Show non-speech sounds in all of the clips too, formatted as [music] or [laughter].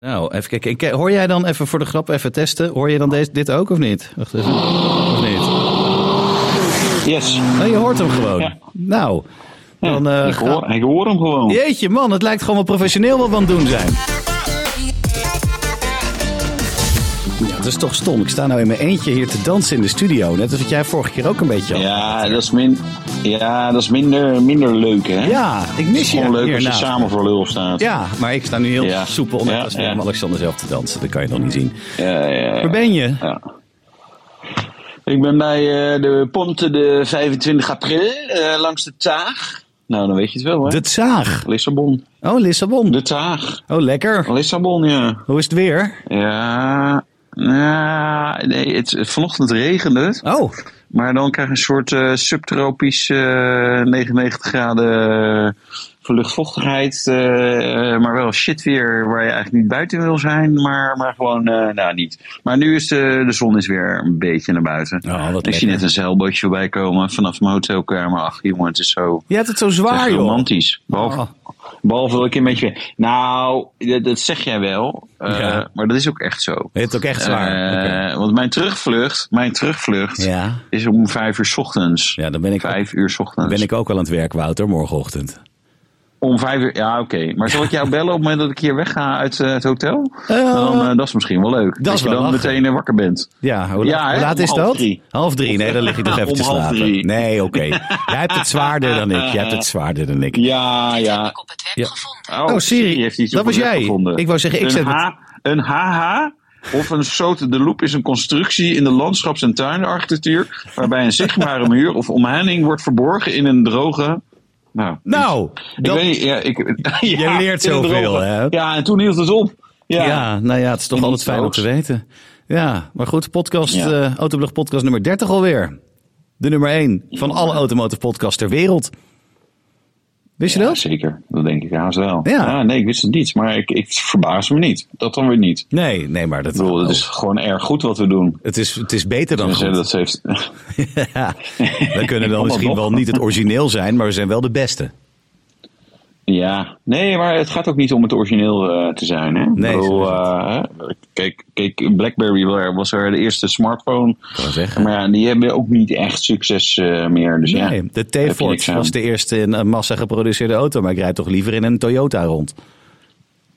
Nou, even kijken. Hoor jij dan even voor de grap even testen? Hoor je dan deze, dit ook of niet? Wacht even. Of niet? Yes. Oh, je hoort hem gewoon. Ja. Nou, dan eh, ik, hoor, ik hoor hem gewoon. Jeetje man, het lijkt gewoon wel professioneel wat we aan het doen zijn. Is toch stom. Ik sta nou in mijn eentje hier te dansen in de studio. Net als wat jij vorige keer ook een beetje had. Ja, dat is, min, ja, dat is minder, minder leuk, hè? Ja, ik mis je Gewoon leuk als je samen voor lul staat. Ja, maar ik sta nu heel Ja. soepel net Ja, ja. Willem Alexander zelf te dansen. Dat kan je nog niet zien. ja, ja, ja. Waar ben je? Ja. Ik ben bij eh, de Ponte de 25 april, eh, langs de Taag. Nou, dan weet je het wel, hè? De Zaag. Lissabon. Oh, Lissabon. De Taag. Oh, lekker. Lissabon, ja. Hoe is het weer? Ja, nou, nee, het, vanochtend regende het. Oh, Maar dan krijg je een soort eh, subtropisch eh, 99 graden luchtvochtigheid. eh, maar wel shit weer waar je eigenlijk niet buiten wil zijn. Maar, maar gewoon, eh, nou niet. Maar nu is de, de zon is weer een beetje naar buiten. Oh, ik zie net een zeilbootje voorbij komen vanaf mijn hotelkamer. Ach jongen, het is zo je hebt het zo zwaar, joh. romantisch. Behalve, Oh. behalve dat ik een beetje... Nou, dat, dat zeg jij wel. eh, Ja. Maar dat is ook echt zo. Je hebt het ook echt zwaar. Eh. Want mijn terugvlucht, mijn terugvlucht Ja. is om vijf uur 's ochtends. Ja, dan ben ik, ook, Vijf uur 's ochtends. ben ik ook al aan het werk, Wouter, morgenochtend. Om vijf uur, ja oké. Maar zal ik jou [laughs] bellen op het moment dat ik hier wegga uit eh, het hotel? Eh, dan, eh, dat is misschien wel leuk. dat is je dan lachen. meteen wakker bent. Ja, hoe, Ja, laat, hè, hoe laat is half dat? drie. Half drie. Nee, dan lig ik nog [laughs] even te half slapen. drie. Nee, oké. [laughs] Jij hebt het zwaarder dan ik. Jij hebt het zwaarder dan ik. Ja, ja. ik op het web gevonden. Oh, Siri, heeft iets dat op was het jij. gevonden. Ik wou zeggen, ik een zet het- H, Een HH of een soort de loop is een constructie in de landschaps- en tuinarchitectuur... waarbij een zichtbare muur of omheining wordt verborgen in een droge... Nou, Nou, Ik dat- weet ja, ik, [laughs] ja, [laughs] leert zoveel, hè? Ja, en toen hield het op. Ja, ja. nou ja, het is toch altijd fijn om te weten. Ja, maar goed, podcast, Ja. eh Autoblog podcast nummer 30 alweer. De nummer 1 van alle automotive podcasts ter wereld. Wist je Ja, dat? zeker. Dat denk ik haast wel. Ja. nee, ik wist het niet. Maar ik, ik verbaas me niet. Dat dan weer niet. Nee, nee, maar dat, Ik bedoel, het is gewoon erg goed wat we doen. het, is, het is beter dan goed. dat heeft... [laughs] Ja, we kunnen [laughs] dan misschien wel niet het origineel zijn, maar we zijn wel de beste. Ja, nee, maar het gaat ook niet om het origineel eh, te zijn. Hè? Nee, bedoel, eh, kijk, kijk, BlackBerry wa- was er de eerste smartphone. zeggen. Maar ja, die hebben ook niet echt succes eh, meer. Dus ja, Nee, de je niks T-Ford was de eerste in een massa geproduceerde auto, maar ik rijd toch liever in een Toyota rond.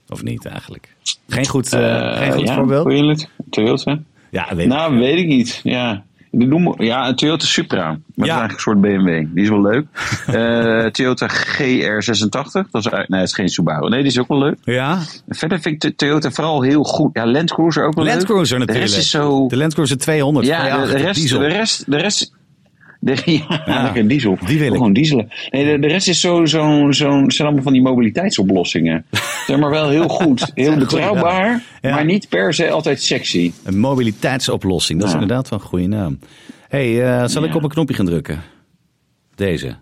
Of niet eigenlijk? Geen goed, geen goed ja, voorbeeld? Toyota? Ja, weet ik. Nou, weet ik niet. Ja. Noem, ja, een Toyota Supra. Maar dat is eigenlijk een soort BMW. Die is wel leuk. [laughs] Eh, Toyota GR86. Dat is, uit- nee, dat is geen Subaru. Nee, die is ook wel leuk. Ja, Verder vind ik de Toyota vooral heel goed. Ja, Land Cruiser ook wel Land leuk. Cruiser De natuurlijk. rest is zo... De Land Cruiser 200. Ja, de, de V8, rest, de rest, de rest. De, [laughs] ja, Ja, lekker diesel. die wil ik. Gewoon dieselen. Nee, de, de rest is zo, zo, zo, zijn allemaal van die mobiliteitsoplossingen. [laughs] Zeg maar wel heel goed. Heel een goeie betrouwbaar, Ja. maar niet per se altijd sexy. Een mobiliteitsoplossing, dat is inderdaad wel een goede naam. hey, eh, zal ik op een knopje gaan drukken? Deze.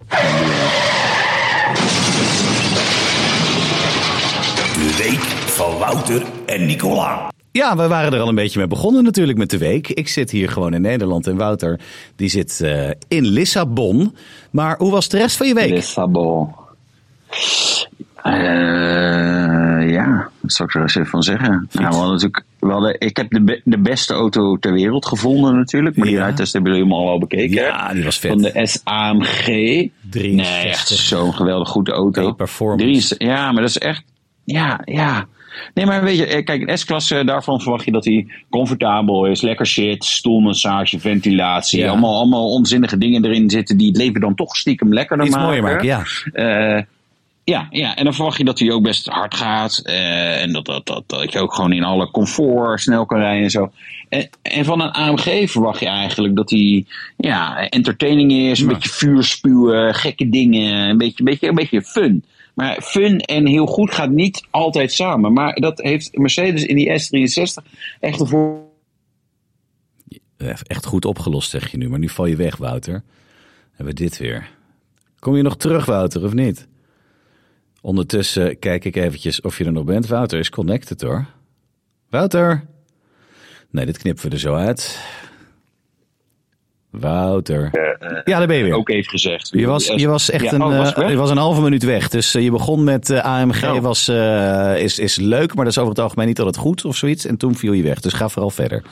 De week van Wouter en Nicola. Ja, we waren er al een beetje mee begonnen natuurlijk met de week. Ik zit hier gewoon in Nederland en Wouter die zit eh, in Lissabon. Maar hoe was de rest van je week? Lissabon. Eh, ja, wat zou ik er eens even van zeggen? Nou, we hadden natuurlijk, we hadden, ik heb de, be- de beste auto ter wereld gevonden natuurlijk. Maar die Ja. rijtest hebben jullie allemaal al bekeken. Ja, hè? die was vet. Van de SAMG. 63. Nee, echt zo'n geweldig goede auto. Performance. 63 Ja, maar dat is echt... Ja, ja. Nee, maar weet je, eh, kijk, een S-klasse, daarvan verwacht je dat hij comfortabel is. Lekker shit, stoelmassage, ventilatie. Ja. Allemaal, allemaal onzinnige dingen erin zitten die het leven dan toch stiekem lekkerder Iets maken. mooier maken, ja. Eh, ja, ja, en dan verwacht je dat hij ook best hard gaat. eh, en dat, dat, dat, dat je ook gewoon in alle comfort snel kan rijden en zo. En, en van een AMG verwacht je eigenlijk dat hij ja, entertaining is. Een Ja. beetje vuur spuwen, gekke dingen. Een beetje, beetje, een beetje fun. Maar fun en heel goed gaat niet altijd samen. Maar dat heeft Mercedes in die S63 echt ervoor Echt goed opgelost zeg je nu, maar nu val je weg Wouter. Hebben we dit weer. Kom je nog terug Wouter of niet? Ondertussen kijk ik eventjes of je er nog bent. Wouter is connected hoor. Wouter? Nee, dit knippen we er zo uit. Wouter. ja, daar ben je weer. ook even gezegd. Je was, je was echt Ja, een, oh, was eh, je was een halve minuut weg. Dus eh, je begon met eh, AMG Oh. was, is, is leuk, maar dat is over het algemeen niet altijd goed of zoiets. En toen viel je weg. Dus ga vooral verder.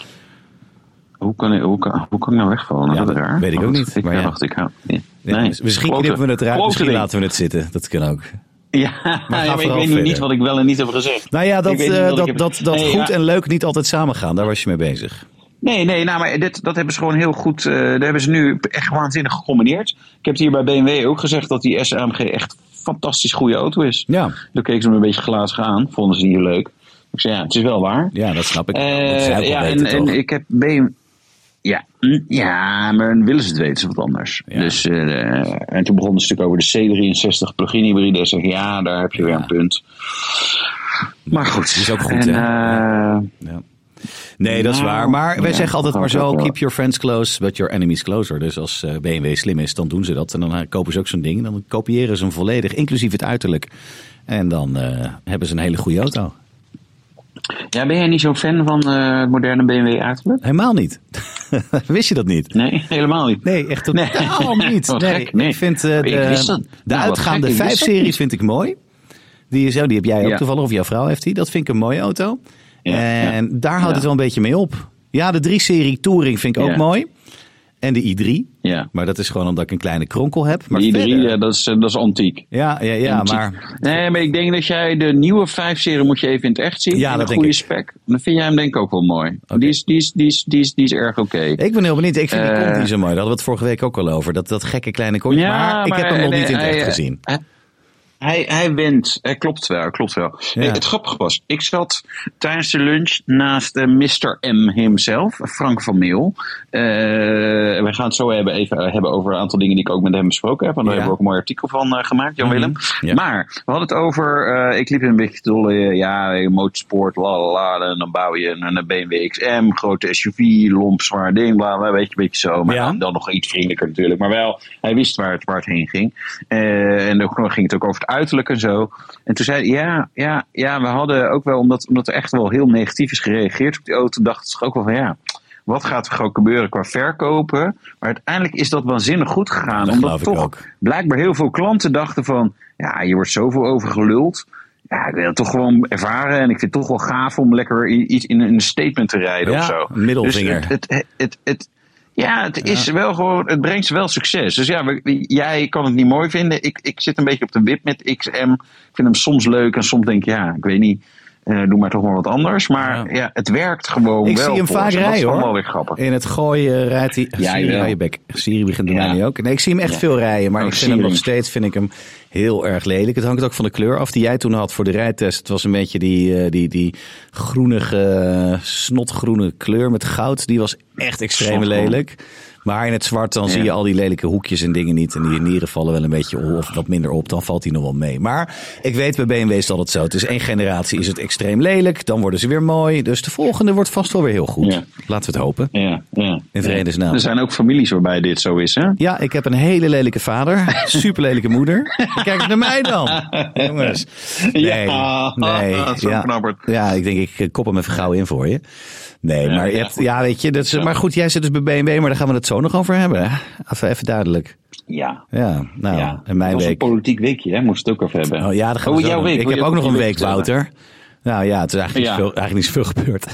Hoe kan, ik, hoe, kan, hoe kan ik nou wegvallen? Ja, dat raar. weet ik ook niet, Ik maar ja. dacht, ik. Nee. Ja, nee. dus misschien knippen we het eruit, misschien laten we het zitten. Dat kan ook. [laughs] Ja, maar ik weet nu niet wat ik wel en niet heb gezegd. Nou ja, dat, dat, dat, dat Nee, goed en leuk niet altijd samengaan. Daar was je mee bezig. Nee, nee, nou, maar dit, dat hebben ze gewoon heel goed. eh daar hebben ze nu echt waanzinnig gecombineerd. Ik heb het hier bij BMW ook gezegd dat die SAMG echt een fantastisch goede auto is. Ja, Toen keken ze me een beetje glazig aan, vonden ze niet leuk. Ik zei ja, het is wel waar. ja dat snap ik. Eh, dat ja, weten, en, en ik heb BMW. Ja, mm, ja, maar willen ze het weten, is wat anders. Ja. Dus, eh, en toen begon het stuk over de C63 plug-in hybride. Ik zeg, ja, daar heb je weer een punt. Maar goed. Die is ook goed, en, hè? Ja. Nee, dat is Nou, waar. Maar wij ja, zeggen altijd maar zo: keep your friends close, but your enemies closer. Dus als eh, BMW slim is, dan doen ze dat. En dan eh, kopen ze ook zo'n ding. Dan kopiëren ze hem volledig, inclusief het uiterlijk. En dan eh, hebben ze een hele goede auto. ja, ben jij niet zo'n fan van het moderne BMW uiterlijk? Helemaal niet. [laughs] Wist je dat niet? Nee, helemaal niet. Nee, echt Nee. totaal [laughs] niet. Nee, gek, nee. Ik vind de, de Nou, uitgaande gek, ik wist dat 5-series niet. vind ik mooi. Die, is, oh, die heb jij ook Ja. toevallig, of jouw vrouw heeft die. Dat vind ik een mooie auto. Ja, en daar houdt Ja. het wel een beetje mee op. Ja, de 3-serie Touring vind ik ook Ja. mooi. En de i3. Ja. Maar dat is gewoon omdat ik een kleine kronkel heb. Maar Die drie, verder- ja, dat, is, eh, dat is antiek. ja, ja, ja, Antiek. maar Nee, maar ik denk dat jij de nieuwe 5-serie moet je even in het echt zien. Ja, dat een goede ik. spec. Dan vind jij hem denk ik ook wel mooi. Die, is, die, is, die, is, die, is, die is erg oké. ik ben heel benieuwd. Ik vind die Eh. kont niet zo mooi. Daar hadden we het vorige week ook al over. Dat, dat gekke kleine kontje. maar, ik heb hem nog nee, niet in het echt eh, gezien. Hij, hij, hij wint. Hij klopt wel, klopt wel. Ja. Het grappige was, ik zat tijdens de lunch naast eh, Mr. M himself, Frank van Meel. Eh, we gaan het zo hebben, even eh, hebben over een aantal dingen die ik ook met hem besproken heb. En daar Ja. hebben we ook een mooi artikel van gemaakt, Jan Mhm. Ja. Maar we hadden het over, ik liep een beetje te dolle, ja, motorsport, la la la. En dan bouw je een, een BMW XM, grote SUV, lomp, zwaar ding, bla bla, weet je, een beetje zo. Maar dan, nog iets vriendelijker natuurlijk. Maar wel, hij wist waar het, waar het heen ging. En dan ging het ook over het uiterlijk en zo. En toen zei hij, ja, ja, ja, we hadden ook wel, omdat, omdat er echt wel heel negatief is gereageerd op die auto, dachten ze ook wel van ja. Wat gaat er gewoon gebeuren qua verkopen? Maar uiteindelijk is dat waanzinnig goed gegaan. dat omdat toch ook. blijkbaar heel veel klanten dachten van... Ja, hier wordt zoveel over geluld. Ja, ik wil het toch gewoon ervaren. En ik vind het toch wel gaaf om lekker iets in een statement te rijden Ja, of zo. middelvinger. Dus het, het, het, het, ja, het is wel gewoon, het brengt wel succes. Dus ja, we- jij kan het niet mooi vinden. Ik, ik zit een beetje op de wip met XM. Ik vind hem soms leuk en soms denk ik, ja, ik weet niet. eh, doe maar toch maar wat anders. Maar Ja. ja, het werkt gewoon Ik wel. zie hem vaak ze. Dat is rijden dan hoor. wel weer grappig. In het gooien rijdt hij. Jij Siri, je bek. Siri begint bij Ja. mij nu ook. Nee, ik zie hem echt Ja. veel rijden. Maar Oh, ik vind hem nog steeds vind ik hem heel erg lelijk. Het hangt ook van de kleur af die jij toen had voor de rijtest. Het was een beetje die, eh, die, die groenige, snotgroene kleur met goud. Die was echt extreem lelijk. Maar in het zwart dan zie je al die lelijke hoekjes en dingen niet. En die nieren vallen wel een beetje op, of wat minder op. Dan valt hij nog wel mee. Maar ik weet, bij BMW is dat het zo. Het is één generatie is het extreem lelijk. Dan worden ze weer mooi. Dus de volgende wordt vast wel weer heel goed. Ja. Laten we het hopen. Ja, ja. In vredesnaam. Er zijn ook families waarbij dit zo is, hè? Ja, ik heb een hele lelijke vader. [laughs] Super lelijke moeder. Kijk eens naar mij dan. [laughs] Jongens. Nee, Ja, nee. [laughs] zo ja, knabberd. ja, ik denk ik kop hem even gauw in voor je. Nee, maar, je hebt, ja, weet je, dat is, maar goed, jij zit dus bij BMW, maar daar gaan we het zo nog over hebben. Even, even duidelijk. Ja. Ja, nou, ja. en mijn dat was week. een politiek weekje, hè? Moest het ook even hebben. Oh ja, dat gaan we Oh, jouw week. Ik heb ook nog een week? Wouter. Nou ja, het is eigenlijk, Ja. niet, veel, eigenlijk niet zoveel gebeurd.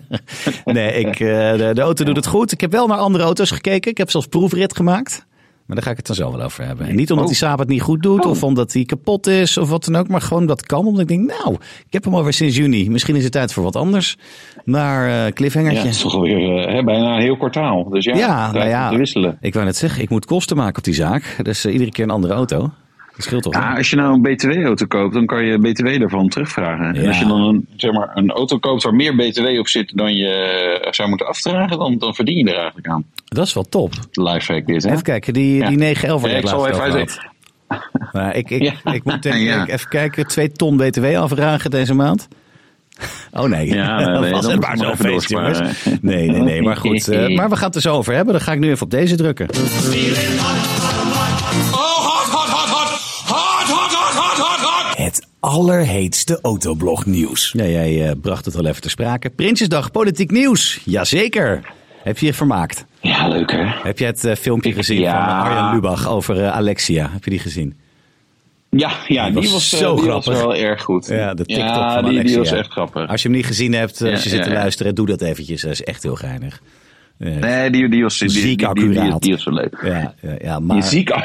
[laughs] nee, ik, eh, de, de auto doet het goed. Ik heb wel naar andere auto's gekeken. Ik heb zelfs proefrit gemaakt. Maar daar ga ik het dan zo wel over hebben. En niet omdat Oh. die Saab het niet goed doet, Oh. of omdat hij kapot is, of wat dan ook. Maar gewoon het kan. Omdat ik denk, nou, ik heb hem alweer sinds juni. Misschien is het tijd voor wat anders. Maar Ja, cliffhangertje. het is toch alweer eh, bijna een heel kwartaal. Dus ja, Ja, nou ja. te wisselen. Ik wou net zeggen, ik moet kosten maken op die zaak. Dus eh, iedere keer een andere auto. Dat scheelt toch? Ja, als je nou een BTW-auto koopt, dan kan je BTW daarvan terugvragen. En als je dan een, zeg maar, een auto koopt waar meer BTW op zit dan je eh, zou moeten afdragen, dan, dan verdien je er eigenlijk aan. Dat is wel top. Lifehack dit, hè? Even kijken, die, Ja. die 911 waar Ja, ik zal even over uit. had. Maar ik, ik, [laughs] Ja. ik moet [laughs] denk ik even kijken, 2 ton BTW afdragen deze maand. [laughs] Oh nee, Ja, nee, was het maar zo'n feest, jongens. Nee, nee, nee, maar goed. eh, maar we gaan het er zo over hebben. Dan ga ik nu even op deze drukken. Allerheetste autoblog nieuws. Ja, jij eh, bracht het al even ter sprake. Prinsjesdag, politiek nieuws. Jazeker. Heb je je vermaakt? Ja, leuk hè? Heb jij het eh, filmpje Ik- gezien ja. van Arjan Lubach over eh, Alexia? Heb je die gezien? Ja, ja Die die was was, eh, zo die grappig. was wel erg goed. Ja, de TikTok ja, van die, Alexia. die was echt grappig. Als je hem niet gezien hebt, eh, als je Ja, zit te luisteren, doe dat eventjes. Dat is echt heel geinig. Nee, die, die was Ziek die, accuraat. die was wel leuk. Ja, ja, ja, maar... Je ziek. [laughs]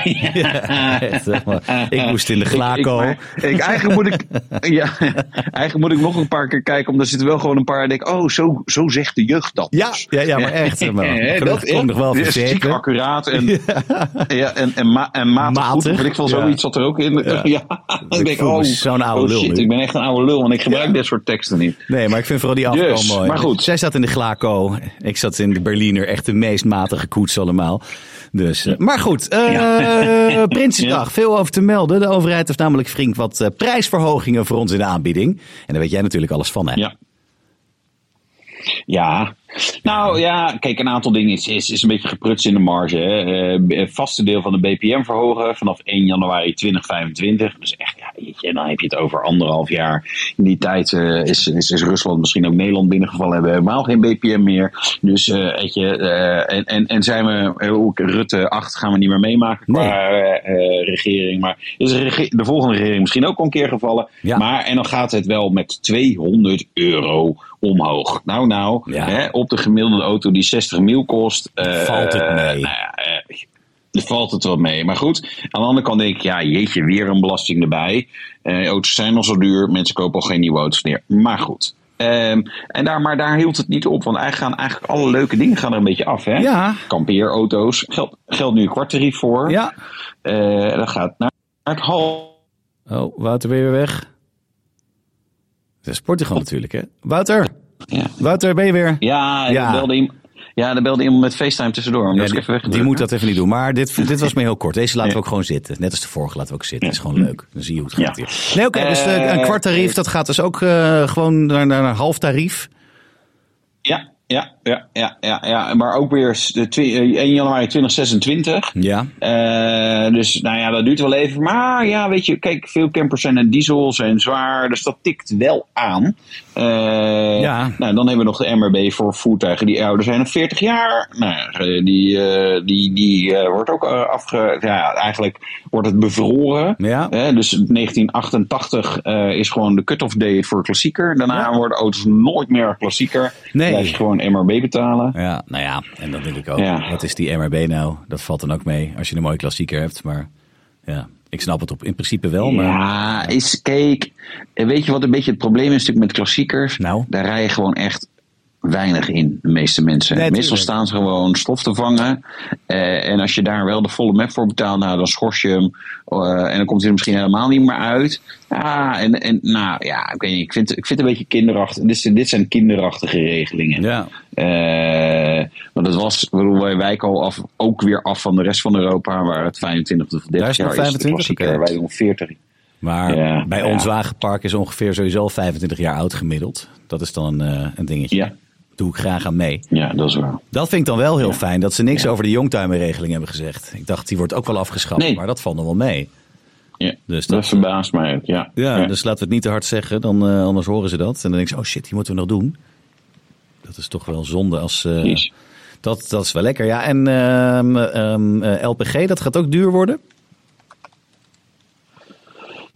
Ik moest in de glaco. Ik, eigenlijk, moet ik, [laughs] ja, eigenlijk moet ik nog een paar keer kijken, omdat er zitten wel gewoon een paar. En denk, oh, zo, zo zegt de jeugd dat. Ja, dus. ja, ja, maar echt. Maar. [laughs] Kon ik nog wel is ziek accuraat en, ja. en, en, ma, en matig, goed. Matig, Weet ik ja. zoiets zat er ook in. Ja, Ja. ik denk, oh, zo'n oude oh lul shit, nu. ik ben echt een oude lul, want ik gebruik dit soort teksten niet. Nee, maar ik vind vooral die afkomen mooi. maar goed. Zij zat in de glaco. Ik zat in de Berliner. Echt de meest matige koets allemaal. Dus, eh, maar goed, eh, [laughs] Prinsjesdag. Veel over te melden. De overheid heeft namelijk flink wat eh, prijsverhogingen voor ons in de aanbieding. En daar weet jij natuurlijk alles van, hè? Ja. Ja, nou ja, kijk, een aantal dingen is, is, is een beetje geprutst in de marge. Hè. Eh, het vaste deel van de BPM verhogen vanaf 1 januari 2025. Dus echt, ja, dan heb je het over anderhalf jaar. In die tijd eh, is, is, is Rusland misschien ook Nederland binnengevallen. Hebben we helemaal geen BPM meer. Dus, eh, weet je, eh, en, en, en zijn we, eh, ook Rutte 8 gaan we niet meer meemaken qua eh, eh, regering. Maar is de, rege- de volgende regering misschien ook al een keer gevallen. Ja. Maar, en dan gaat het wel met 200 euro omhoog. Nou, nou, Ja. hè, op de gemiddelde auto die 60 mil kost. eh, Valt het mee. nou ja, er valt het wel mee. Maar goed, aan de andere kant denk ik, ja, jeetje, weer een belasting erbij. Eh, auto's zijn al zo duur, mensen kopen al geen nieuwe auto's meer. Maar goed. Ehm, en daar, maar daar hield het niet op, want eigenlijk gaan eigenlijk alle leuke dingen gaan er een beetje af. Hè? Ja. Kampeerauto's, geldt geldt nu een kwarttarief voor. Ja. Dat gaat naar, naar het hal. Oh, Wouter, je weer weg? Dat is Portugal natuurlijk, hè? Wouter! Ja, Wouter, ben je weer? ja, Ja. Belde iemand, ja, er belde iemand met FaceTime tussendoor. Ja, die, weg. die moet dat even niet doen. Maar dit, dit was me heel kort. Deze laten we ook gewoon zitten. Net als de vorige laten we ook zitten. Dat is gewoon leuk. Dan zie je hoe het gaat Ja. hier. Nee, oké. dus eh, een Eh, kwart tarief, dat gaat dus ook eh, gewoon naar, naar een half tarief. Ja, ja, ja, ja, ja, ja. Maar ook weer de twi- eh, 1 januari 2026. Ja. Eh, dus nou ja, dat duurt wel even. Maar ja, weet je, kijk, veel campers zijn een diesel, zijn zwaar. Dus dat tikt wel aan. Eh, Ja. Nou, dan hebben we nog de MRB voor voertuigen die ouder zijn dan 40 jaar. Nou, die, die, die wordt ook afge... Ja, eigenlijk wordt het bevroren. Ja. Dus 1988 eh, is gewoon de cut-off date voor klassieker. Daarna Ja. worden auto's nooit meer klassieker. Nee. Je gewoon MRB betalen. Ja, nou ja. En dan denk ik ook, Ja. wat is die MRB nou? Dat valt dan ook mee als je een mooie klassieker hebt. Maar ja, ik snap het op in principe wel. Maar Ja, is, kijk, weet je wat een beetje het probleem is natuurlijk met klassiekers? Nou? Daar rij je gewoon echt weinig in, de meeste mensen. Nee, Meestal staan ze gewoon stof te vangen. Eh, en als je daar wel de volle map voor betaalt, nou, dan schors je hem. eh, en dan komt hij er misschien helemaal niet meer uit. Ja, en, en nou ja, ik weet niet, ik vind, ik vind het een beetje kinderachtig. Dit, zijn- dit zijn kinderachtige regelingen. ja. Eh, want het was, wij wijken al af, ook weer af van de rest van Europa, waar het 25 of 30 Daar is het jaar is. de 25? klassieker. Oké. Wij doen 40. Maar Ja, bij ja. ons wagenpark is ongeveer sowieso al 25 jaar oud gemiddeld. Dat is dan een, een dingetje. Ja. Doe ik graag aan mee. Ja, dat is waar. Dat vind ik dan wel heel fijn, dat ze niks over de youngtimer-regeling hebben gezegd. Ik dacht, die wordt ook wel afgeschaft, Nee. maar dat valt nog wel mee. Ja, Dus dat, dat- verbaast mij ook, ja. Ja, dus laten we het niet te hard zeggen, dan, eh, anders horen ze dat. En dan denk ik, oh shit, die moeten we nog doen. Dat is toch wel zonde als... eh, dat, dat is wel lekker, ja. En ehm, ehm, eh, LPG, dat gaat ook duur worden.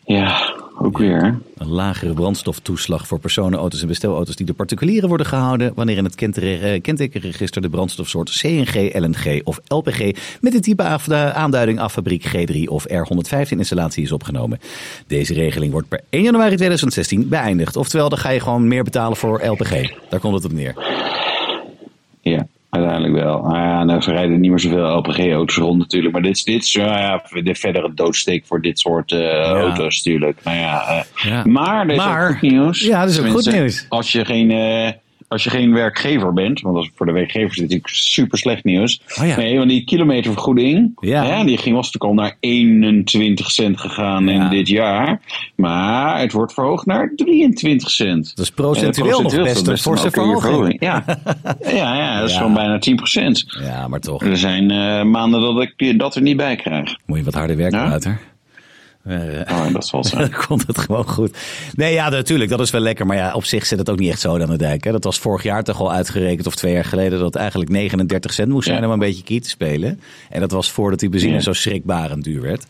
Ja, ook weer. hè. Een lagere brandstoftoeslag voor personenauto's en bestelauto's die door particulieren worden gehouden wanneer in het kentekenregister de brandstofsoort CNG, LNG of LPG met de type af- de aanduiding af fabriek G3 of R115 installatie is opgenomen. Deze regeling wordt per 1 januari 2016 beëindigd. Oftewel, dan ga je gewoon meer betalen voor LPG. Daar komt het op neer. Uiteindelijk wel. Nou ja, nou rijden niet meer zoveel LPG-auto's rond natuurlijk. Maar dit is, dit is ja, ja, de verdere doodsteek voor dit soort eh, auto's natuurlijk. Nou ja, eh, Ja. Maar er is Maar- ook goed nieuws. Ja, er is ook goed nieuws. Als je geen... als je geen werkgever bent, want dat is voor de werkgevers is dit natuurlijk super slecht nieuws. Oh ja. Nee, want die kilometervergoeding, Ja. hè, die ging, was natuurlijk al naar 21 cent gegaan Ja. in dit jaar. Maar het wordt verhoogd naar 23 cent. Dat is procentueel nog is best een forse verhoging. Ja. [laughs] ja, ja, dat is gewoon bijna 10 procent. Ja, maar toch. Er zijn eh, maanden dat ik dat er niet bij krijg. Moet je wat harder werken, Ja? Oh, dat zal zijn. [laughs] dan komt het gewoon goed. Nee, ja, natuurlijk, dat is wel lekker. Maar ja, op zich zit het ook niet echt zo aan de dijk. Hè? Dat was vorig jaar toch al uitgerekend, of twee jaar geleden, dat het eigenlijk 39 cent moest zijn Ja. om een beetje key te spelen. En dat was voordat die benzine Ja. zo schrikbarend duur werd.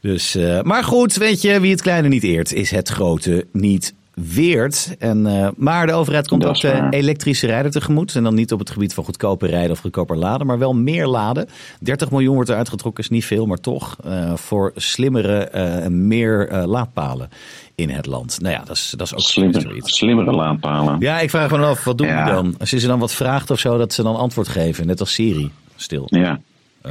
Dus, eh, maar goed, weet je, wie het kleine niet eert, is het grote niet weert. En, eh, maar de overheid komt ook de waar. elektrische rijder tegemoet. En dan niet op het gebied van goedkoper rijden of goedkoper laden, maar wel meer laden. 30 miljoen wordt er uitgetrokken, is niet veel, maar toch. eh, voor slimmere eh, en meer eh, laadpalen in het land. Nou ja, dat is, dat is ook Slimmer, zoiets. slimmere laadpalen. Ja, ik vraag me af, wat doen Ja. die dan? Als je ze dan wat vraagt of zo, dat ze dan antwoord geven. Net als Siri, stil. Ja.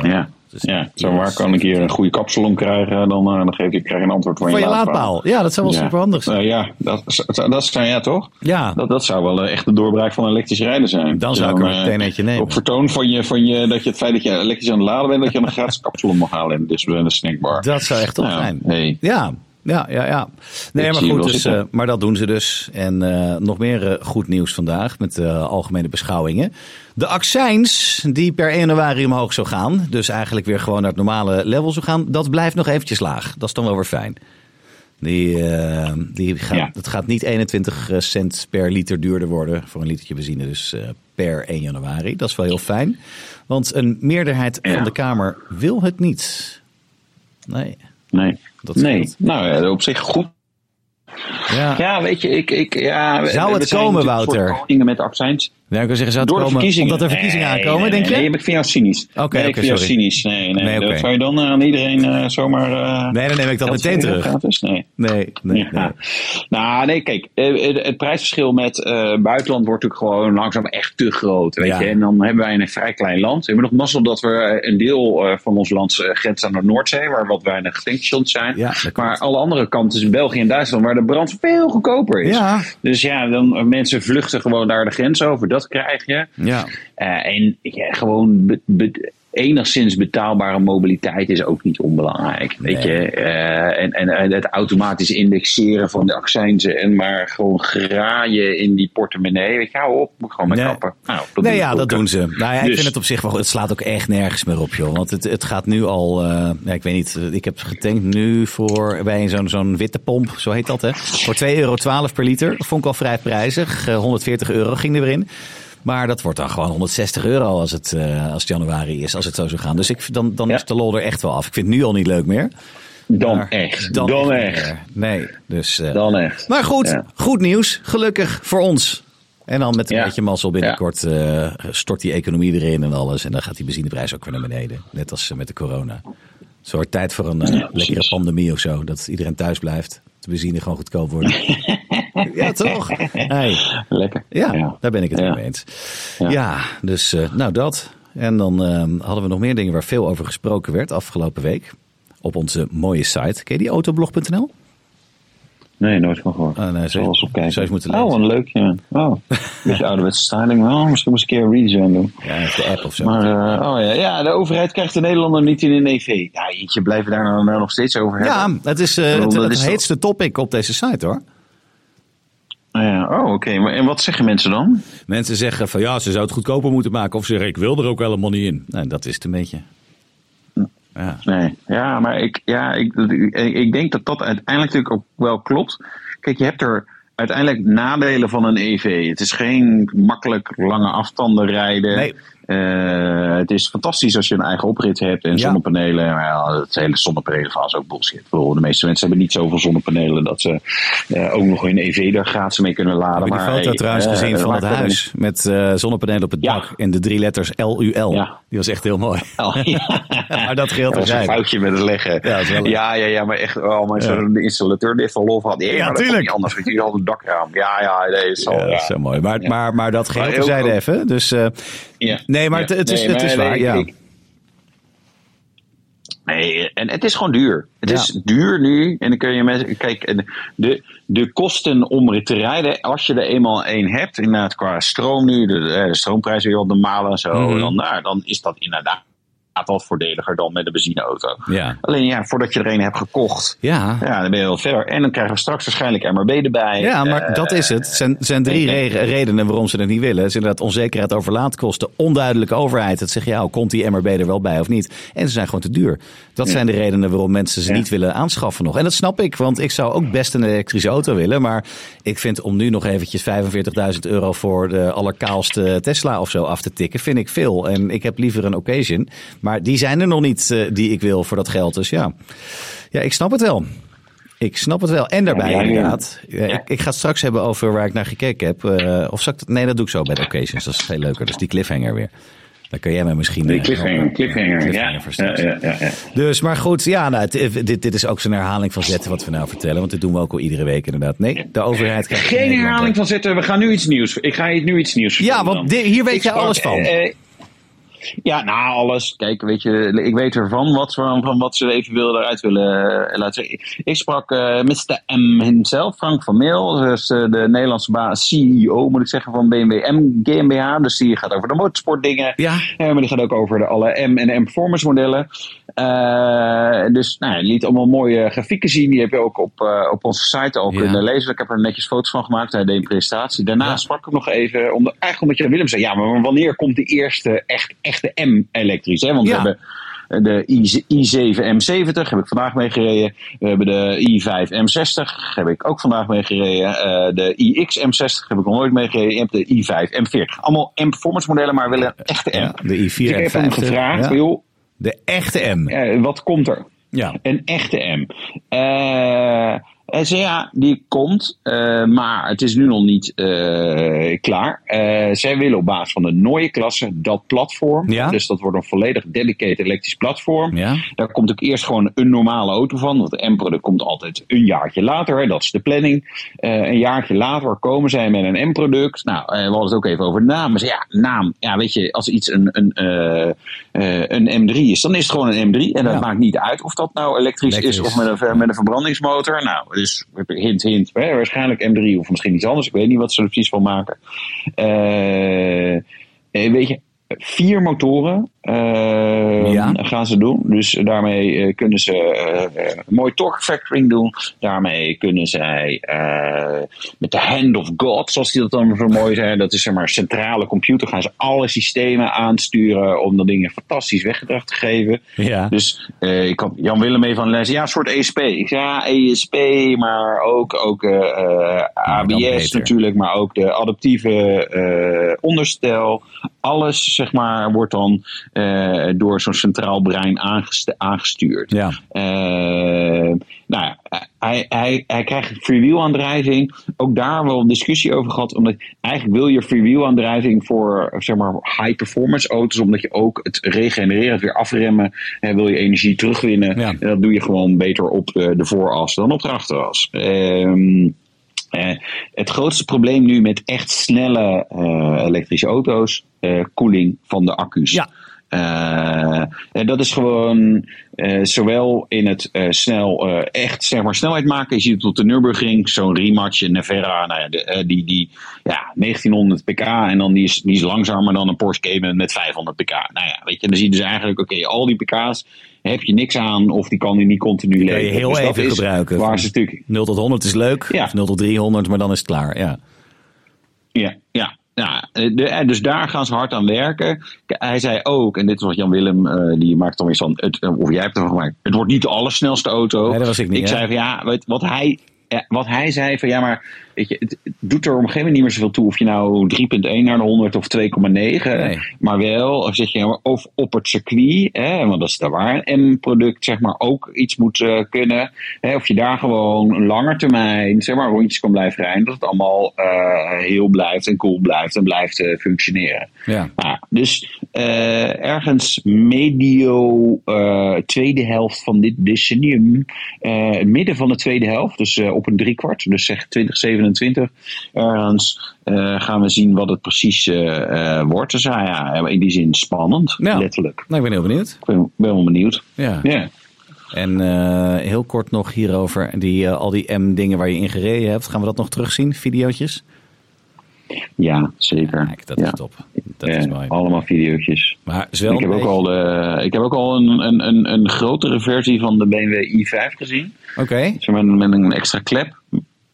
Ja. dus- ja. Zo waar kan ik hier een goede kapsalon krijgen, dan, eh, dan geef ik, krijg je een antwoord van, Van je laadpaal. laadpaal. Ja, dat zou wel Ja. super handig zijn. Eh, ja, dat, dat, dat zijn ja toch? Ja, Dat, dat zou wel eh, echt de doorbraak van elektrisch rijden zijn. Dan je zou ik er eh, meteen eentje nemen. Op vertoon van je, van je, dat je het feit dat je elektrisch aan het laden bent, dat je een gratis kapsalon mag halen in de, in de snackbar. dat zou echt top Nou, zijn. hey. Ja, ja, ja, ja. Nee, maar je goed, dus, eh, maar dat doen ze dus. En eh, nog meer eh, goed nieuws vandaag met de algemene beschouwingen. De accijns die per 1 januari omhoog zou gaan, dus eigenlijk weer gewoon naar het normale level zou gaan, dat blijft nog eventjes laag. Dat is dan wel weer fijn. Die, eh, die gaat, Ja. Het gaat niet 21 cent per liter duurder worden voor een litertje benzine, dus eh, per 1 januari. Dat is wel heel fijn, want een meerderheid Ja. van de Kamer wil het niet. Nee. Nee. Dat nee. Nou ja, op zich goed. Ja. Ja, weet je, ik... ik ja, Zou het komen, Wouter? voor met accijns. Ja, ik wil zeggen, zou het Door de komen verkiezingen. omdat er verkiezingen Nee, aankomen, nee, denk je? Nee, ik vind jou cynisch. Oké, nee, ik vind jou sorry. cynisch. Nee, nee. Nee, oké. Dat zou je dan aan iedereen eh, zomaar... eh, Nee, dan neem ik dat meteen terug. gratis? Nee. Nee, nee, Ja. Nou, nee, kijk, eh, het, prijsverschil met eh, buitenland wordt natuurlijk gewoon langzaam echt te groot. Weet Ja. je? En dan hebben wij een vrij klein land. We hebben nog mazzel dat we eh, een deel eh, van ons land eh, grenst aan de Noordzee, waar wat weinig tankstations zijn. Ja, maar alle andere kanten is België en Duitsland, waar de brand veel goedkoper is. Dus ja, dan eh, mensen vluchten gewoon daar de grens over. Dat krijg je. Ja. Eh, en ja, gewoon be- be- enigszins betaalbare mobiliteit is ook niet onbelangrijk. Weet Nee. je? Eh, en, en, en het automatisch indexeren van de accijnzen en maar gewoon graaien in die portemonnee. Weet je, hou op, moet gewoon met Nee. kappen. Nou, dat Nee, ja, dat doen ze. Nou ja, ik Dus- vind het op zich wel. Het slaat ook echt nergens meer op, joh. Want het, het gaat nu al, eh, ja, ik weet niet, eh, ik heb getankt nu voor, bij zo'n zo'n witte pomp, zo heet dat, hè. Voor 2,12 euro per liter. Dat vond ik al vrij prijzig. Eh, 140 euro ging er weer in. Maar dat wordt dan gewoon 160 euro als het, eh, als het januari is, als het zo zou gaan. Dus ik, dan, dan Ja. is de lol er echt wel af. Ik vind het nu al niet leuk meer. Dan Maar echt. Dan, echt. Nee, dus... eh, Dan echt. maar goed, Ja. goed nieuws. Gelukkig voor ons. En dan met een Ja. beetje mazzel binnenkort eh, stort die economie erin en alles. En dan gaat die benzineprijs ook weer naar beneden. Net als met de corona. Het wordt tijd voor een lekkere pandemie of zo. Dat iedereen thuis blijft. De benzine gewoon goedkoop wordt. [laughs] [laughs] ja, toch? Hey. Lekker. Ja, daar ben ik het Ja. mee eens. Ja, Ja. dus eh, nou dat. En dan eh, hadden we nog meer dingen waar veel over gesproken werd afgelopen week. Op onze mooie site. Ken je die autoblog.nl? Nee, nooit van gehoord. Ah, nee, je- zou je eens moeten Oh, lezen. een leuk, ja. Oh, beetje [laughs] ouderwetse styling. Oh, misschien moest ik een keer een redesign doen. Ja, de app of zo. Maar, eh, oh ja, ja, de overheid krijgt de Nederlander niet in een EV. Ja, jeetje, blijven daar nou, nog steeds over hebben. Ja, het is eh, het, heetste topic op deze site hoor. Ah ja, oh, oké. En wat zeggen mensen dan? Mensen zeggen van ja, ze zou het goedkoper moeten maken. Of ze zeggen ik wil er ook helemaal niet in. Nou, dat is het een beetje. Ja. Nee, ja, maar ik, ja, ik, ik, ik denk dat dat uiteindelijk natuurlijk ook wel klopt. Kijk, je hebt er uiteindelijk nadelen van een EV. Het is geen makkelijk lange afstanden rijden. Nee. Eh, het is fantastisch als je een eigen oprit hebt en Ja. zonnepanelen. Maar ja, het hele zonnepanelen is ook bullshit. De meeste mensen hebben niet zoveel zonnepanelen dat ze eh, ook nog hun EV daar gratis mee kunnen laden. Heb je die foto hey, trouwens eh, gezien van het huis? Met zonnepanelen op het Ja. dak en de drie letters LUL. Ja. Die was echt heel mooi. [laughs] Oh, ja. [laughs] maar dat geldt Dat was een er foutje met het leggen. Ja, wel ja, ja, ja, maar echt, oh, maar zo'n de installateur dit van lof had. Nee, Ja, maar dat kon tuurlijk. niet anders, want jullie hadden een dakraam. Ja, ja, nee, is al, Ja, ja. dat is zo mooi. Maar, Ja. maar, maar dat geldt terzijde ook- even. Dus Ja. nee, maar Ja. het, het is, Nee, het is waar. nee, ja. ik- Nee, en het is gewoon duur. Het Ja. is duur nu. En dan kun je met. Kijk, de, de kosten om er te rijden, als je er eenmaal één hebt, inderdaad qua stroom nu, de, eh, de stroomprijs weer op de malen en zo, Mhm. dan, nou, dan is dat inderdaad wat voordeliger dan met een benzineauto. Ja. Alleen ja, voordat je er een hebt gekocht, Ja. ja, dan ben je wel verder. En dan krijgen we straks waarschijnlijk MRB erbij. Ja, maar Eh, dat is het. Het zijn, zijn drie re- redenen waarom ze het niet willen. Het is inderdaad onzekerheid over laadkosten, onduidelijke overheid. Het zegt, ja, komt die MRB er wel bij of niet? En ze zijn gewoon te duur. Dat zijn de redenen waarom mensen ze niet willen aanschaffen nog. En dat snap ik, want ik zou ook best een elektrische auto willen. Maar ik vind om nu nog eventjes 45.000 euro voor de allerkaalste Tesla of zo af te tikken, vind ik veel. En ik heb liever een occasion. Maar die zijn er nog niet eh, die ik wil voor dat geld. Dus ja, ja ik snap het wel. Ik snap het wel. En daarbij Ja, ja, ja. inderdaad. Ik ga het straks hebben over waar ik naar gekeken heb. Eh, of zal ik dat, nee, dat doe ik zo bij de occasions. Dat is veel leuker. Dus die cliffhanger weer. Dan kan jij mij misschien... Die eh, cliffhanger, cliffhanger, Cliffhanger ja. Ja, ja, ja, ja. Dus, maar goed, ja, nou, het- dit, dit is ook zo'n herhaling van zetten wat we nou vertellen. Want dit doen we ook al iedere week inderdaad. Nee, de overheid krijgt Geen herhaling van zetten, we gaan nu iets nieuws. Ik ga je nu iets nieuws Ja, vertellen want dan. di- hier weet jij alles van. eh, eh, ja, nou, alles. Kijk, weet je, ik weet ervan wat, van, van wat ze even eruit willen eh, laten zien. Ik sprak eh Mr. M himself, Frank van Meel, dus de Nederlandse baas, CEO moet ik zeggen, van BMW M GmbH. Dus die gaat over de motorsportdingen. Ja. Eh, maar die gaat ook over de alle M en M performance modellen. Dus nou, liet allemaal mooie grafieken zien. Die heb je ook op, op onze site al Ja. kunnen lezen. Ik heb er netjes foto's van gemaakt. Hij deed een presentatie. Daarna Ja. sprak ik nog even, om, eigenlijk omdat je Willem zei, ja, maar wanneer komt de eerste echt, echte M-elektrisch? Hè? Want Ja. we hebben de I, i7 M70 heb ik vandaag mee gereden. We hebben de i5 M60 heb ik ook vandaag mee gereden. Eh, de iX M60 heb ik nog nooit mee gereden. Je hebt de i5 M40. Allemaal M-performance modellen, maar wel een echte M. Ja, de i4 Dus ik heb hem M50, gevraagd, ja. joh, De echte M. eh, wat komt er? Ja. Een echte M. Eh, zei ja, die komt, eh, maar het is nu nog niet eh, klaar. Eh, zij willen op basis van de Neue klasse dat platform. Ja. Dus dat wordt een volledig dedicated elektrisch platform. Ja. Daar komt ook eerst gewoon een normale auto van. Want de M-product komt altijd een jaartje later. hè, Dat is de planning. Een jaartje later komen zij met een M-product. Nou, we hadden het ook even over naam. Maar ja, naam. Ja, weet je, als iets een, een, een M3 is, dan is het gewoon een M3. En dat Ja. maakt niet uit of dat nou elektrisch, Elektrisch. is of met een, met een verbrandingsmotor. Nou, dus hint, hint. Waarschijnlijk M3 of misschien iets anders. Ik weet niet wat ze er precies van maken. Eh, eh, weet je, vier motoren eh, Ja. gaan ze doen. Dus daarmee eh, kunnen ze eh, mooi torque factoring doen. Daarmee kunnen zij eh, met de hand of God, zoals die dat dan zo mooi zijn. Dat is zeg maar centrale computer. Gaan ze alle systemen aansturen om dat ding een fantastisch weggedrag te geven. Ja. Dus ik had Jan Willem mee van lezen. Ja, een soort ESP. Ik zei ja, ESP, maar ook, ook ABS natuurlijk, maar ook de adaptieve onderstel. Alles, zeg maar, wordt dan eh, door zo'n centraal brein aangest- aangestuurd. Ja. Eh, nou ja, hij, hij, hij krijgt freewheel-aandrijving. Ook daar wel een discussie over gehad. Omdat eigenlijk wil je freewheel-aandrijving voor zeg maar, high-performance auto's. Omdat je ook het regenereren, het weer afremmen. En wil je energie terugwinnen. Ja. En dat doe je gewoon beter op de, de vooras dan op de achteras. Ehm eh, het grootste probleem nu met echt snelle eh, elektrische auto's, eh, koeling van de accu's. Ja. Eh, en dat is gewoon eh, zowel in het eh, snel, echt zeg maar, snelheid maken. Je ziet het op de Nürburgring, zo'n rematch in Nevera, nou ja, de, die, die ja, 1900 pk en dan die is, die is langzamer dan een Porsche Cayman met 500 pk. Nou ja, weet je, dan zie je dus eigenlijk, oké, al die pk's heb je niks aan of die kan je niet continu Kan je leveren. heel Dus even is gebruiken. Waar ze natuurlijk 0 tot 100 is leuk. Ja. Of 0 tot 300, maar dan is het klaar. Ja. Ja, ja. Ja, eh, de, eh, dus daar gaan ze hard aan werken. Hij zei ook, en dit is wat Jan Willem, eh, die maakt dan weer van, het, of jij hebt ervan gemaakt, het wordt niet de allersnelste auto. Nee, dat was ik niet, Ik hè? zei van ja, wat, hij, wat hij zei van ja, maar weet je, het, het doet er op een gegeven moment niet meer zoveel toe of je nou 3,1 naar de 100 of 2,9, Nee. maar wel, zeg je, of op het circuit, hè, want dat is daar waar een M-product zeg maar ook iets moet eh, kunnen. Hè, of je daar gewoon een langer termijn, zeg maar, rondjes kan blijven rijden, dat het allemaal eh, heel blijft en cool blijft en blijft eh, functioneren. Ja. Nou, dus eh, ergens medio eh, tweede helft van dit decennium, eh, midden van de tweede helft, dus op een driekwart, dus zeg 2027, ergens gaan we zien wat het precies wordt. Dus ah, ja, in die zin spannend, Ja. letterlijk. Nou, ik ben heel benieuwd. Ik ben, ben wel benieuwd. Ja. En heel kort nog hierover. Die, al die M-dingen waar je in gereden hebt. Gaan we dat nog terugzien? Videootjes? Ja, zeker. Kijk, dat ja. is top. Dat is mooi. allemaal videootjes. Maar Ik heb, ook al de, ik heb ook al een, een, een, een grotere versie van de BMW i5 gezien. Oké. Maar met een extra klep.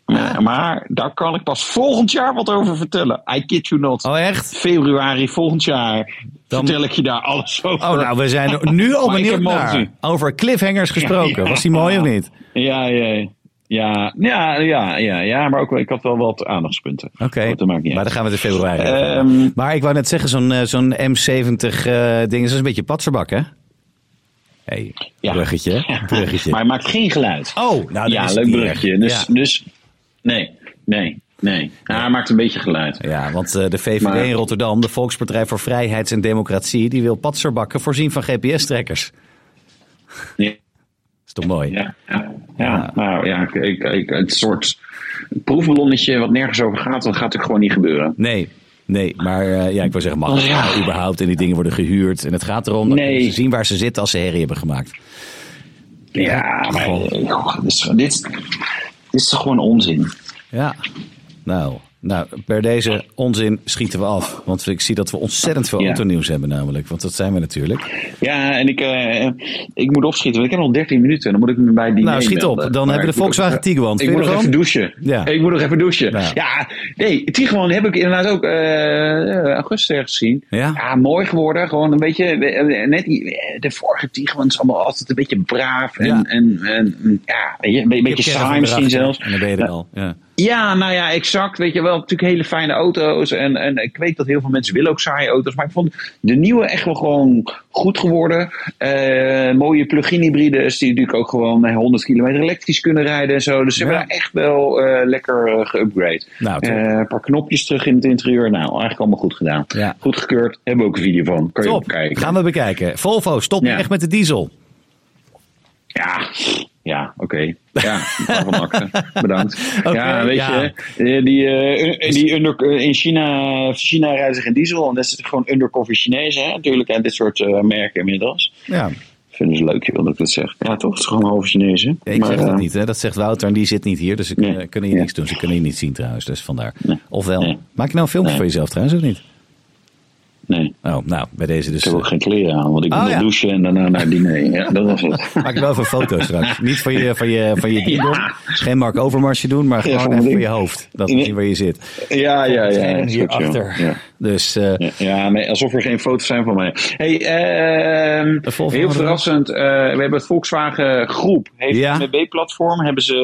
Maar, maar daar kan ik pas volgend jaar wat over vertellen. I kid you not. Oh, echt? Februari volgend jaar Dan- vertel ik je daar alles over. Oh, nou, we zijn nu al benieuwd naar. Over cliffhangers gesproken. Ja. Was die mooi of niet? Ja, ja, ja, ja, ja, ja, ja, maar ook, ik had wel wat aandachtspunten. Oké, maar dan gaan we het in februari. Ehm, Maar ik wou net zeggen, zo'n eh, zo'n M70 eh ding is een beetje patserbak, hè? hey, Ja. bruggetje, [laughs] bruggetje. Maar hij maakt geen geluid. Oh, nou, ja, is leuk bruggetje. Dus, Ja. dus nee, nee, nee. Ja, hij maakt een beetje geluid. Ja, want eh, de VVD Maar- in Rotterdam, de Volkspartij voor Vrijheid en Democratie, die wil patserbakken voorzien van GPS-trekkers. Ja, Is toch mooi? ja, ja, ja. nou ja, ik, ik, ik, het soort proefballonnetje wat nergens over gaat, dat gaat natuurlijk gewoon niet gebeuren. Nee, nee, maar eh, ja, ik wil zeggen, mag Oh, ja. überhaupt? En die dingen worden gehuurd. En het gaat erom dat Nee. ze zien waar ze zitten als ze herrie hebben gemaakt. Ja, maar eh, dit, is, dit, dit is toch gewoon onzin? Ja, nou, nou, per deze onzin schieten we af. Want ik zie dat we ontzettend veel Ja. autonieuws hebben namelijk. Want dat zijn we natuurlijk. Ja, en ik, eh, ik moet opschieten, want ik heb nog 13 minuten. Dan moet ik me bij die Nou, schiet op. Dan hebben we de Volkswagen Tiguan. Ik moet nog even douchen. Ja. Ik moet nog even douchen. Ja. Ja, nee, Tiguan heb ik inderdaad ook eh, augustus gezien. Ja? mooi geworden. Gewoon een beetje, net die, de vorige Tiguan is allemaal altijd een beetje braaf. En, Ja. en, en ja, weet je, een beetje saai misschien zelfs. En dan ben je er al. Ja. Ja, nou ja, exact. Weet je wel, natuurlijk hele fijne auto's. En, en ik weet dat heel veel mensen willen ook saaie auto's. Maar ik vond de nieuwe echt wel gewoon goed geworden. Eh, mooie plug-in hybrides die natuurlijk ook gewoon eh, 100 kilometer elektrisch kunnen rijden en zo. Dus ze Ja. hebben daar echt wel eh, lekker eh, geupgrade. Nou. Eh, een paar knopjes terug in het interieur. Nou, eigenlijk allemaal goed gedaan. Ja. Goed gekeurd. Hebben we ook een video van. Kan je Top, ook kijken. gaan we bekijken. Volvo, stop Ja. echt met de diesel. Ja, ja, oké. Ja, waarvan akte. Bedankt. [laughs] Ja, weet ja. je, eh, die, eh, die under, eh, in China, China rijden ze geen diesel. En dat is gewoon undercover Chinezen, hè, natuurlijk. En dit soort eh, merken inmiddels. Ja, Vinden ze leuk, wil dat ik dat zeg. Ja, toch? Het is gewoon halve Chinezen. ik Maar, zeg dat niet. Hè. Dat zegt Wouter en die zit niet hier. Dus ze kunnen, Nee. kunnen je Ja. niks doen. Ze kunnen je niet zien trouwens. Dus vandaar. Nee. Ofwel, Nee. maak je nou een filmpje van jezelf trouwens of niet? Nee, Oh, nou, bij deze dus. ik heb ook geen kleren aan, want ik moet Oh, ja. douchen en daarna naar diner. Ja, [laughs] dat was het. Maak je wel even een foto straks. Niet van je, van je, van je [laughs] Ja. Dus geen Mark Overmarsje doen, maar Ja, gewoon even voor je hoofd. Dat we Nee. zien waar je zit. Ja, ja, ja. is zo. Hierachter. Ja. Dus eh, Ja, ja, nee, alsof er geen foto's zijn van mij. Hey, ehm, heel verrassend. eh, we hebben het Volkswagen Groep. Heeft Ja. een MB-platform. Hebben ze,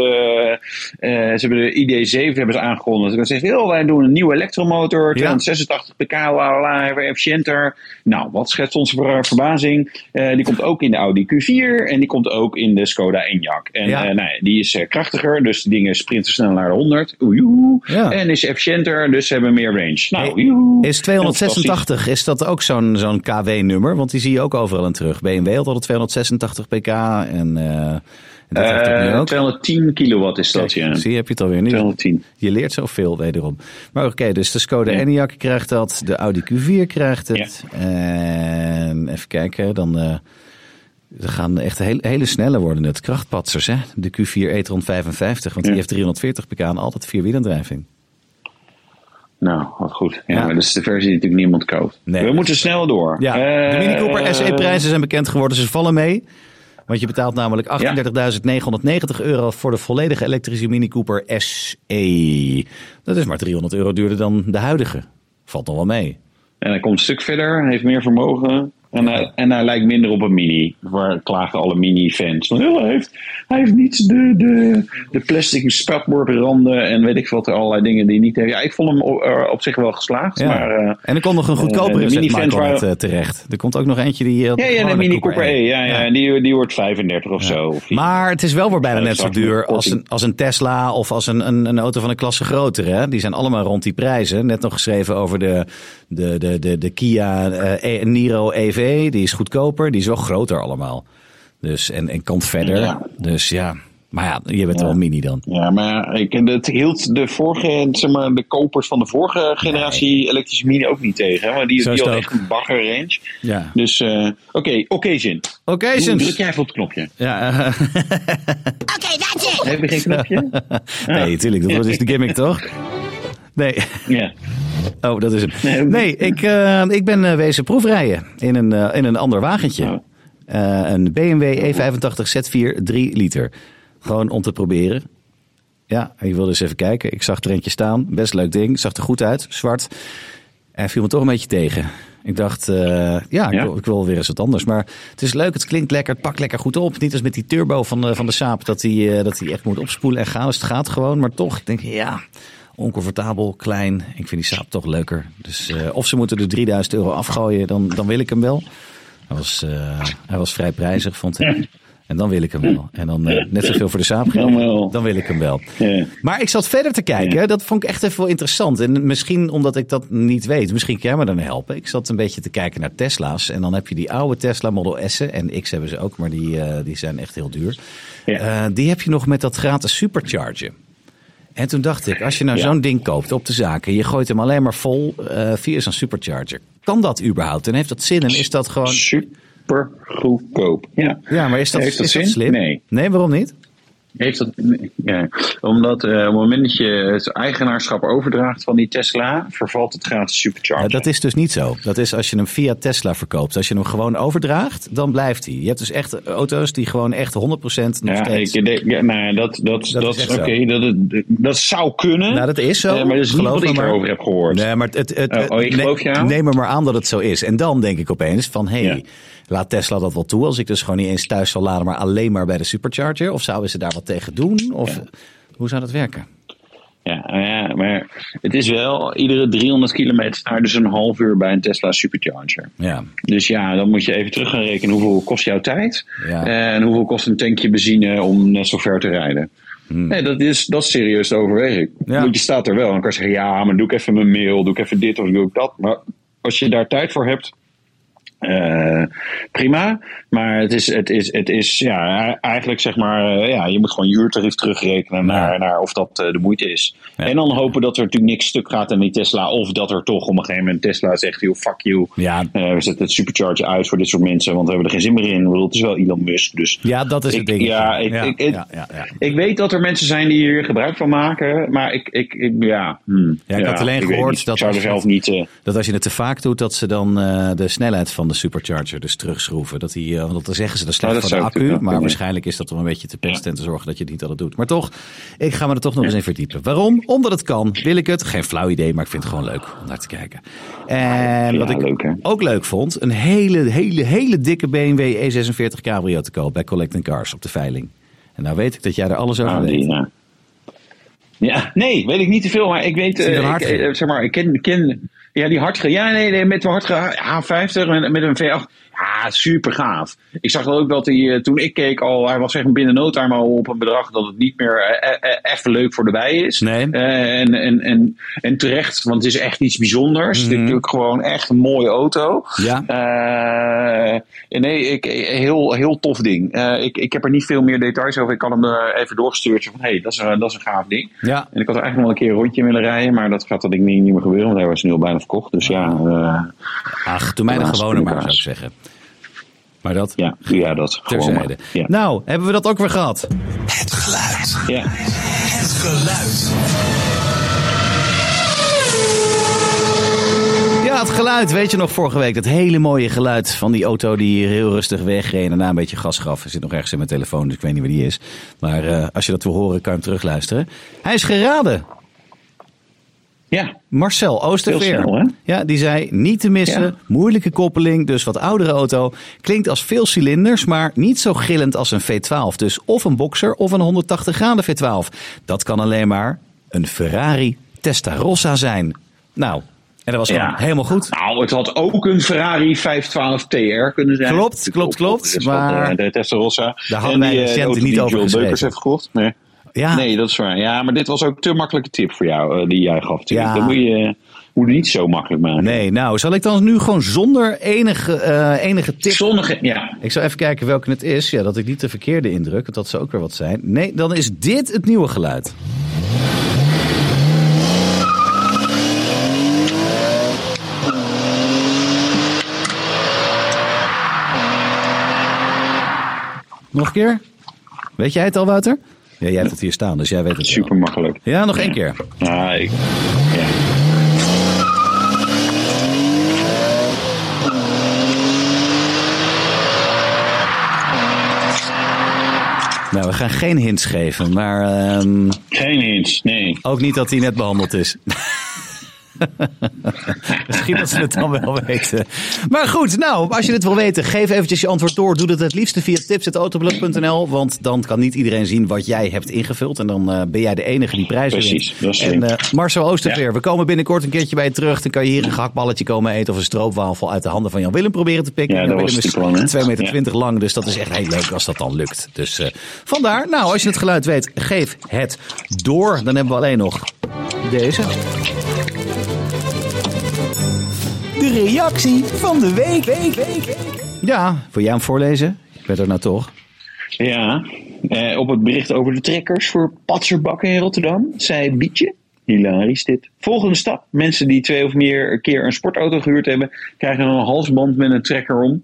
eh, ze hebben de ID7 hebben ze aangekondigd. Ze zeggen, heel, wij doen een nieuwe elektromotor. 286 pk, la, la, la, efficiënter. Nou, wat schetst onze ver- verbazing? Eh, die komt ook in de Audi Q4 en die komt ook in de Skoda Enyaq. En Ja. eh, nou, die is eh, krachtiger, dus de dingen sprinten sneller naar de 100. Oeh, joehoe. Ja. En is efficiënter, dus ze hebben meer range. Nou, is 286, is dat ook zo'n zo'n KW-nummer? Want die zie je ook overal in terug. BMW had al de 286 pk en, en dat nu Eh, ook. 210 kilowatt is dat, Kijk, ja. Zie je, heb je het alweer nu. 210. Je leert zoveel wederom. Maar oké, dus de Skoda Ja. Enyaq krijgt dat. De Audi Q4 krijgt het. En even kijken, dan... eh ze gaan echt heel, hele snelle worden het. Krachtpatsers, hè? De Q4 e-tron 55, want die heeft 340 pk en altijd vierwielendrijving. Nou, wat goed. Ja, Ja. maar dat is de versie die natuurlijk niemand koopt. Nee. We moeten snel door. Ja, de Eh, Mini Cooper SE-prijzen zijn bekend geworden. Ze vallen mee. Want je betaalt namelijk 38.990 euro voor de volledige elektrische Mini Cooper SE. Dat is maar 300 euro duurder dan de huidige. Valt nog wel mee. En hij komt een stuk verder, heeft meer vermogen. En, hij, en hij lijkt minder op een Mini. Waar klagen alle Mini-fans. van, "Oh, Hij heeft, hij heeft niet de, de, de plastic spatbordranden en weet ik wat, allerlei dingen die niet heeft. Ja, ik vond hem op, op zich wel geslaagd. Ja. Maar, eh, en er komt nog een eh, goedkopere minifans Michael net, waren- eh, terecht. Er komt ook nog eentje die... ja, ja, de een Mini Cooper E. Ja, ja, Die, die wordt 35 of zo. Of Maar het is wel weer bijna net zo duur als een, als een Tesla of als een, een, een auto van een klasse groter. Hè? Die zijn allemaal rond die prijzen. Net nog geschreven over de, de, de, de, de Kia eh, Niro EV. Die is goedkoper. Die is wel groter allemaal. Dus, en, en komt verder. Ja. Dus ja, maar ja, je bent Ja. wel mini dan. Ja, maar ik, het hield de vorige, zeg maar, de kopers van de vorige generatie elektrische mini ook niet tegen. hè, Maar die, die is had het echt een bagger range. Ja. Dus, eh, oké, occasion. Oké, Doe- Sims. Druk jij even op het knopje. Ja, eh, Okay, that's it. Heb je geen knopje? [laughs] nee, tuurlijk. Dat is de gimmick, toch? Nee. Ja. Oh, dat is het. Nee, Nee, ik, eh, ik ben eh, wezen proefrijden in een, eh, in een ander wagentje. Oh. Een BMW E85 Z4 3 liter. Gewoon om te proberen. Ja, ik wilde eens even kijken. Ik zag er eentje staan. Best leuk ding. Zag er goed uit. Zwart. En viel me toch een beetje tegen. Ik dacht, ja, ik? Wil, ik wil weer eens wat anders. Maar het is leuk, het klinkt lekker, het pakt lekker goed op. Niet als met die turbo van de, van de Saab, dat hij dat hij echt moet opspoelen en gaan. Dus het gaat gewoon. Maar toch, ik denk, ja, oncomfortabel, klein. Ik vind die Saab toch leuker. Dus eh, of ze moeten er 3000 euro afgooien, dan, dan wil ik hem wel. Hij was, eh, hij was vrij prijzig, vond ik. En dan wil ik hem wel. En dan eh, net zoveel voor de Saab Dan wil ik hem wel. Maar ik zat verder te kijken. Dat vond ik echt even wel interessant. En misschien omdat ik dat niet weet. Misschien kan jij me dan helpen. Ik zat een beetje te kijken naar Tesla's. En dan heb je die oude Tesla Model S'en. En X hebben ze ook, maar die, die zijn echt heel duur. Die heb je nog met dat gratis superchargen. En toen dacht ik, als je nou Ja. zo'n ding koopt op de zaken, je gooit hem alleen maar vol eh, via zo'n supercharger. Kan dat überhaupt? En heeft dat zin? En is dat gewoon. Super goedkoop. Ja. Ja, maar is dat, Heeft dat is dat zin? slim? Nee. Nee, waarom niet? Heeft dat, ja. Omdat eh, op het moment dat je het eigenaarschap overdraagt van die Tesla, vervalt het gratis supercharger. Ja, dat is dus niet zo. Dat is als je hem via Tesla verkoopt. Als je hem gewoon overdraagt, dan blijft hij. Je hebt dus echt auto's die gewoon echt 100% nog Ja, steeds... ik, denk- ja, nou, ja, dat, dat, Dat dat, is oké, zo. dat, het- dat zou kunnen. Nou, dat is zo. Eh, maar dat is niet wat ik erover heb gehoord. Nee, maar het, het, Oh, oh, ik neem er maar aan dat het zo is. En dan denk ik opeens van, hé, hey, Ja. Laat Tesla dat wel toe. Als ik dus gewoon niet eens thuis zal laden, maar alleen maar bij de supercharger. Of zouden ze daar wat tegen doen? Of hoe zou dat werken? Ja, nou ja, maar het is wel iedere 300 kilometer sta dus een half uur bij een Tesla supercharger. Ja, Dus ja, dan moet je even terug gaan rekenen hoeveel kost jouw tijd. Ja. En hoeveel kost een tankje benzine om net zo ver te rijden. Nee, dat is, dat is serieus te overwegen. Hmm. Ja. Want je staat er wel. Dan kan je zeggen, ja, maar doe ik even mijn mail, doe ik even dit of doe ik dat. Maar als je daar tijd voor hebt, eh, prima. Maar het is, het is, het is ja, eigenlijk zeg maar, eh, ja, je moet gewoon je uurtarief terugrekenen naar, naar of dat eh, de moeite is. Ja. En dan hopen dat er natuurlijk niks stuk gaat aan die Tesla. Of dat er toch op een gegeven moment Tesla zegt, joh, fuck you. Ja. We zetten het supercharger uit voor dit soort mensen, want we hebben er geen zin meer in. Bedoel, het is wel Elon Musk, dus... ja dat is het Ik- ding. ja, ik- ik- ik- weet dat er mensen zijn die hier gebruik van maken, maar ik, ik, ja... hmm, Ja, ik had alleen gehoord dat als zelf het- niet... Dat als je het te vaak doet, dat ze dan de snelheid van de supercharger dus terugschroeven. Dat die, eh, want dan zeggen ze dat slecht dat voor de accu. kunnen, Maar waarschijnlijk is dat om een beetje te pesten en te zorgen dat je het niet altijd doet. Maar toch, ik ga me er toch nog eens in verdiepen. Waarom? Omdat het kan. Wil ik het? Geen flauw idee, maar ik vind het gewoon leuk om naar te kijken. En wat ik leuk, ook leuk vond, een hele, hele, hele dikke BMW E46 Cabrio te koop bij Collecting Cars op de veiling. En nou weet ik dat jij er alles over Ah, weet. ja. ja, nee, weet ik niet te veel, maar ik weet, eh, ik, eh, zeg maar, ik ken, ken ja, die hartige, ja, nee, nee, met de hartige A50 met, met een V8, ja, super gaaf. Ik zag ook dat hij, eh, toen ik keek al, hij was zeg maar binnen no time al op een bedrag dat het niet meer eh, eh, even leuk voor de bij is. Nee. En, en, en, en terecht, want het is echt iets bijzonders. Het is natuurlijk gewoon echt een mooie auto. Mhm. Ja. Eh, nee, ik, heel, heel tof ding. Ik, ik heb er niet veel meer details over. Ik kan hem even doorgestuurd. Van, hey, dat, is, een- dat is een gaaf ding. Ja. En ik had er eigenlijk wel een keer een rondje willen rijden. Maar dat gaat dat ding niet, niet meer gebeuren. Want hij was nu al bijna verkocht. Dus ja, Ach, doe mij de gewone maar, zou ik zeggen. Maar dat ja, ja, dat gewoon terzijde. maar. Ja. Nou, hebben we dat ook weer gehad? Het geluid. ja. Het geluid. Ja, het geluid. Weet je nog vorige week? Dat hele mooie geluid van die auto die hier heel rustig wegreed en daarna een beetje gas gaf. Hij zit nog ergens in mijn telefoon, dus ik weet niet waar die is. Maar eh, als je dat wil horen, kan je hem terugluisteren. Hij is geraden. Ja. Marcel Oosterveer. Snel? Ja, die zei niet te missen. Ja. Moeilijke koppeling, dus wat oudere auto. Klinkt als veel cilinders, maar niet zo gillend als een V12. Dus of een Boxer of een 180 graden V12. Dat kan alleen maar een Ferrari Testarossa zijn. Nou, en dat was Ja. helemaal goed. Nou, het had ook een Ferrari 512 TR kunnen zijn. Klopt, klopt, klopt, is wat, maar- eh, de Testarossa. Daar hadden En wij eh, recent niet over. Beukers heeft gekocht. Nee. Ja. Nee, dat is waar. Ja, maar dit was ook te makkelijke tip voor jou, eh, die jij gaf. Ja. Dat moet je, moet je niet zo makkelijk maken. Nee, nou, zal ik dan nu gewoon zonder enige, eh, enige tip... Zonnige, ja. Ik zal even kijken welke het is. Ja, dat ik niet de verkeerde indruk, want dat zou ook weer wat zijn. Nee, dan is dit het nieuwe geluid. Nog een keer? Weet jij het al, Wouter? Ja, jij hebt het hier staan, dus jij weet het Super makkelijk. Ja, nog één keer. Ja, ik. Nou, we gaan geen hints geven, maar... Ehm, geen hints, nee. Ook niet dat hij net behandeld is. [laughs] [laughs] Misschien dat ze het dan wel weten. Maar goed, nou, als je dit wil weten, geef eventjes je antwoord door. Doe dat het liefste via tips.autoblog.nl. Want dan kan niet iedereen zien wat jij hebt ingevuld. En dan eh, ben jij de enige die prijzen Precies, wint. dat is En eh, Marcel Oosterveer, Ja. we komen binnenkort een keertje bij je terug. Dan kan je hier een gehaktballetje komen eten of een stroopwafel uit de handen van Jan Willem proberen te pikken. Ja, Jan dat Willem was is het plan, hè? 2,20 meter lang, dus dat is echt heel leuk als dat dan lukt. Dus eh, vandaar, nou, als je het geluid weet, geef het door. Dan hebben we alleen nog deze. Reactie van de week. Ja, wil jij hem voorlezen? Je bent er nou toch? Ja, eh, op het bericht over de trekkers voor patserbakken in Rotterdam zei Bietje. Hilarisch dit. Volgende stap. Mensen die twee of meer keer een sportauto gehuurd hebben, krijgen een halsband met een trekker om.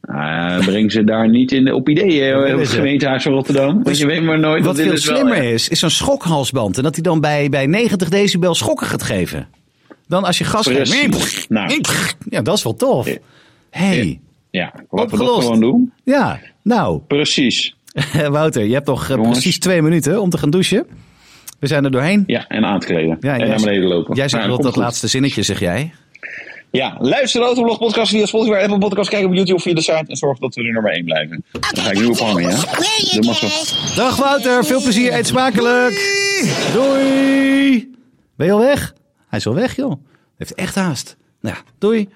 Ah, breng ze daar niet in, op ideeën eh, op het ze. gemeentehuis van Rotterdam. Want je weet maar nooit Wat dit veel wel, slimmer eh, is, is zo'n schokhalsband. En dat hij dan bij, bij 90 decibel schokken gaat geven. Dan als je gas Precies. geeft. Nou. Ja, dat is wel tof. hey. Ja, wat we dat gewoon doen. ja. Nou, Precies. [laughs] Wouter, je hebt nog eh, Jongens. precies twee minuten om te gaan douchen. We zijn er doorheen. Ja, en aan te kleden. Ja, en naar beneden lopen. Jij zegt Nou, wel dat goed. laatste zinnetje, zeg jij. Ja, luister de Autoblog podcast via Spotify, Apple Podcast, kijk op YouTube of via de site en zorg dat we er nummer 1 blijven. Daar ga ik nu op hangen, ja? Doe maar zo. Dag Wouter, veel plezier, eet smakelijk. Doei. Ben je al weg? Hij is al weg, joh. Heeft echt haast. Nou, ja, doei.